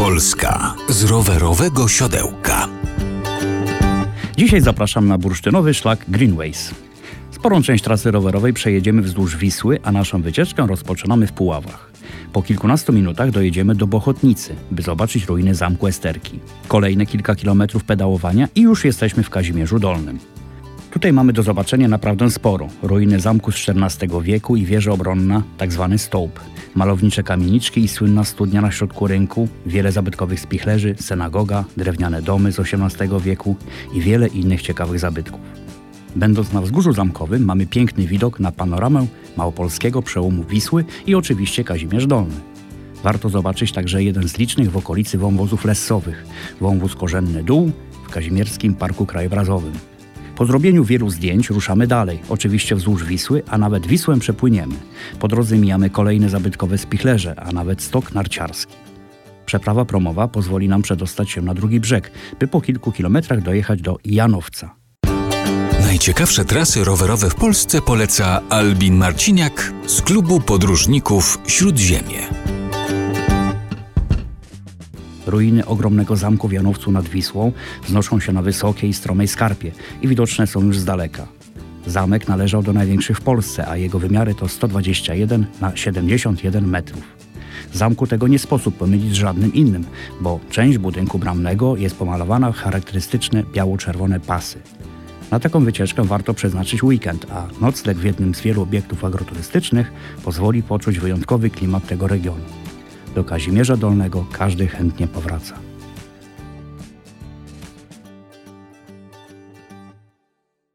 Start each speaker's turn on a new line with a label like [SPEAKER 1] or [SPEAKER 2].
[SPEAKER 1] Polska z rowerowego siodełka.
[SPEAKER 2] Dzisiaj zapraszam na bursztynowy szlak Greenways. Sporą część trasy rowerowej przejedziemy wzdłuż Wisły, a naszą wycieczkę rozpoczynamy w Puławach. Po kilkunastu minutach dojedziemy do Bochotnicy, by zobaczyć ruiny zamku Esterki. Kolejne kilka kilometrów pedałowania i już jesteśmy w Kazimierzu Dolnym. Tutaj mamy do zobaczenia naprawdę sporo. Ruiny zamku z XIV wieku i wieża obronna, tzw. Tak stołp. Malownicze kamieniczki i słynna studnia na środku rynku, wiele zabytkowych spichlerzy, synagoga, drewniane domy z XVIII wieku i wiele innych ciekawych zabytków. Będąc na wzgórzu zamkowym mamy piękny widok na panoramę małopolskiego przełomu Wisły i oczywiście Kazimierz Dolny. Warto zobaczyć także jeden z licznych w okolicy wąwozów lesowych, wąwóz Korzenny Dół w Kazimierskim Parku Krajobrazowym. Po zrobieniu wielu zdjęć ruszamy dalej, oczywiście wzdłuż Wisły, a nawet Wisłem przepłyniemy. Po drodze mijamy kolejne zabytkowe spichlerze, a nawet stok narciarski. Przeprawa promowa pozwoli nam przedostać się na drugi brzeg, by po kilku kilometrach dojechać do Janowca.
[SPEAKER 1] Najciekawsze trasy rowerowe w Polsce poleca Albin Marciniak z klubu podróżników Śródziemie.
[SPEAKER 2] Ruiny ogromnego zamku w Janowcu nad Wisłą wznoszą się na wysokiej stromej skarpie i widoczne są już z daleka. Zamek należał do największych w Polsce, a jego wymiary to 121 na 71 metrów. Zamku tego nie sposób pomylić z żadnym innym, bo część budynku bramnego jest pomalowana w charakterystyczne biało-czerwone pasy. Na taką wycieczkę warto przeznaczyć weekend, a nocleg w jednym z wielu obiektów agroturystycznych pozwoli poczuć wyjątkowy klimat tego regionu. Do Kazimierza Dolnego każdy chętnie powraca.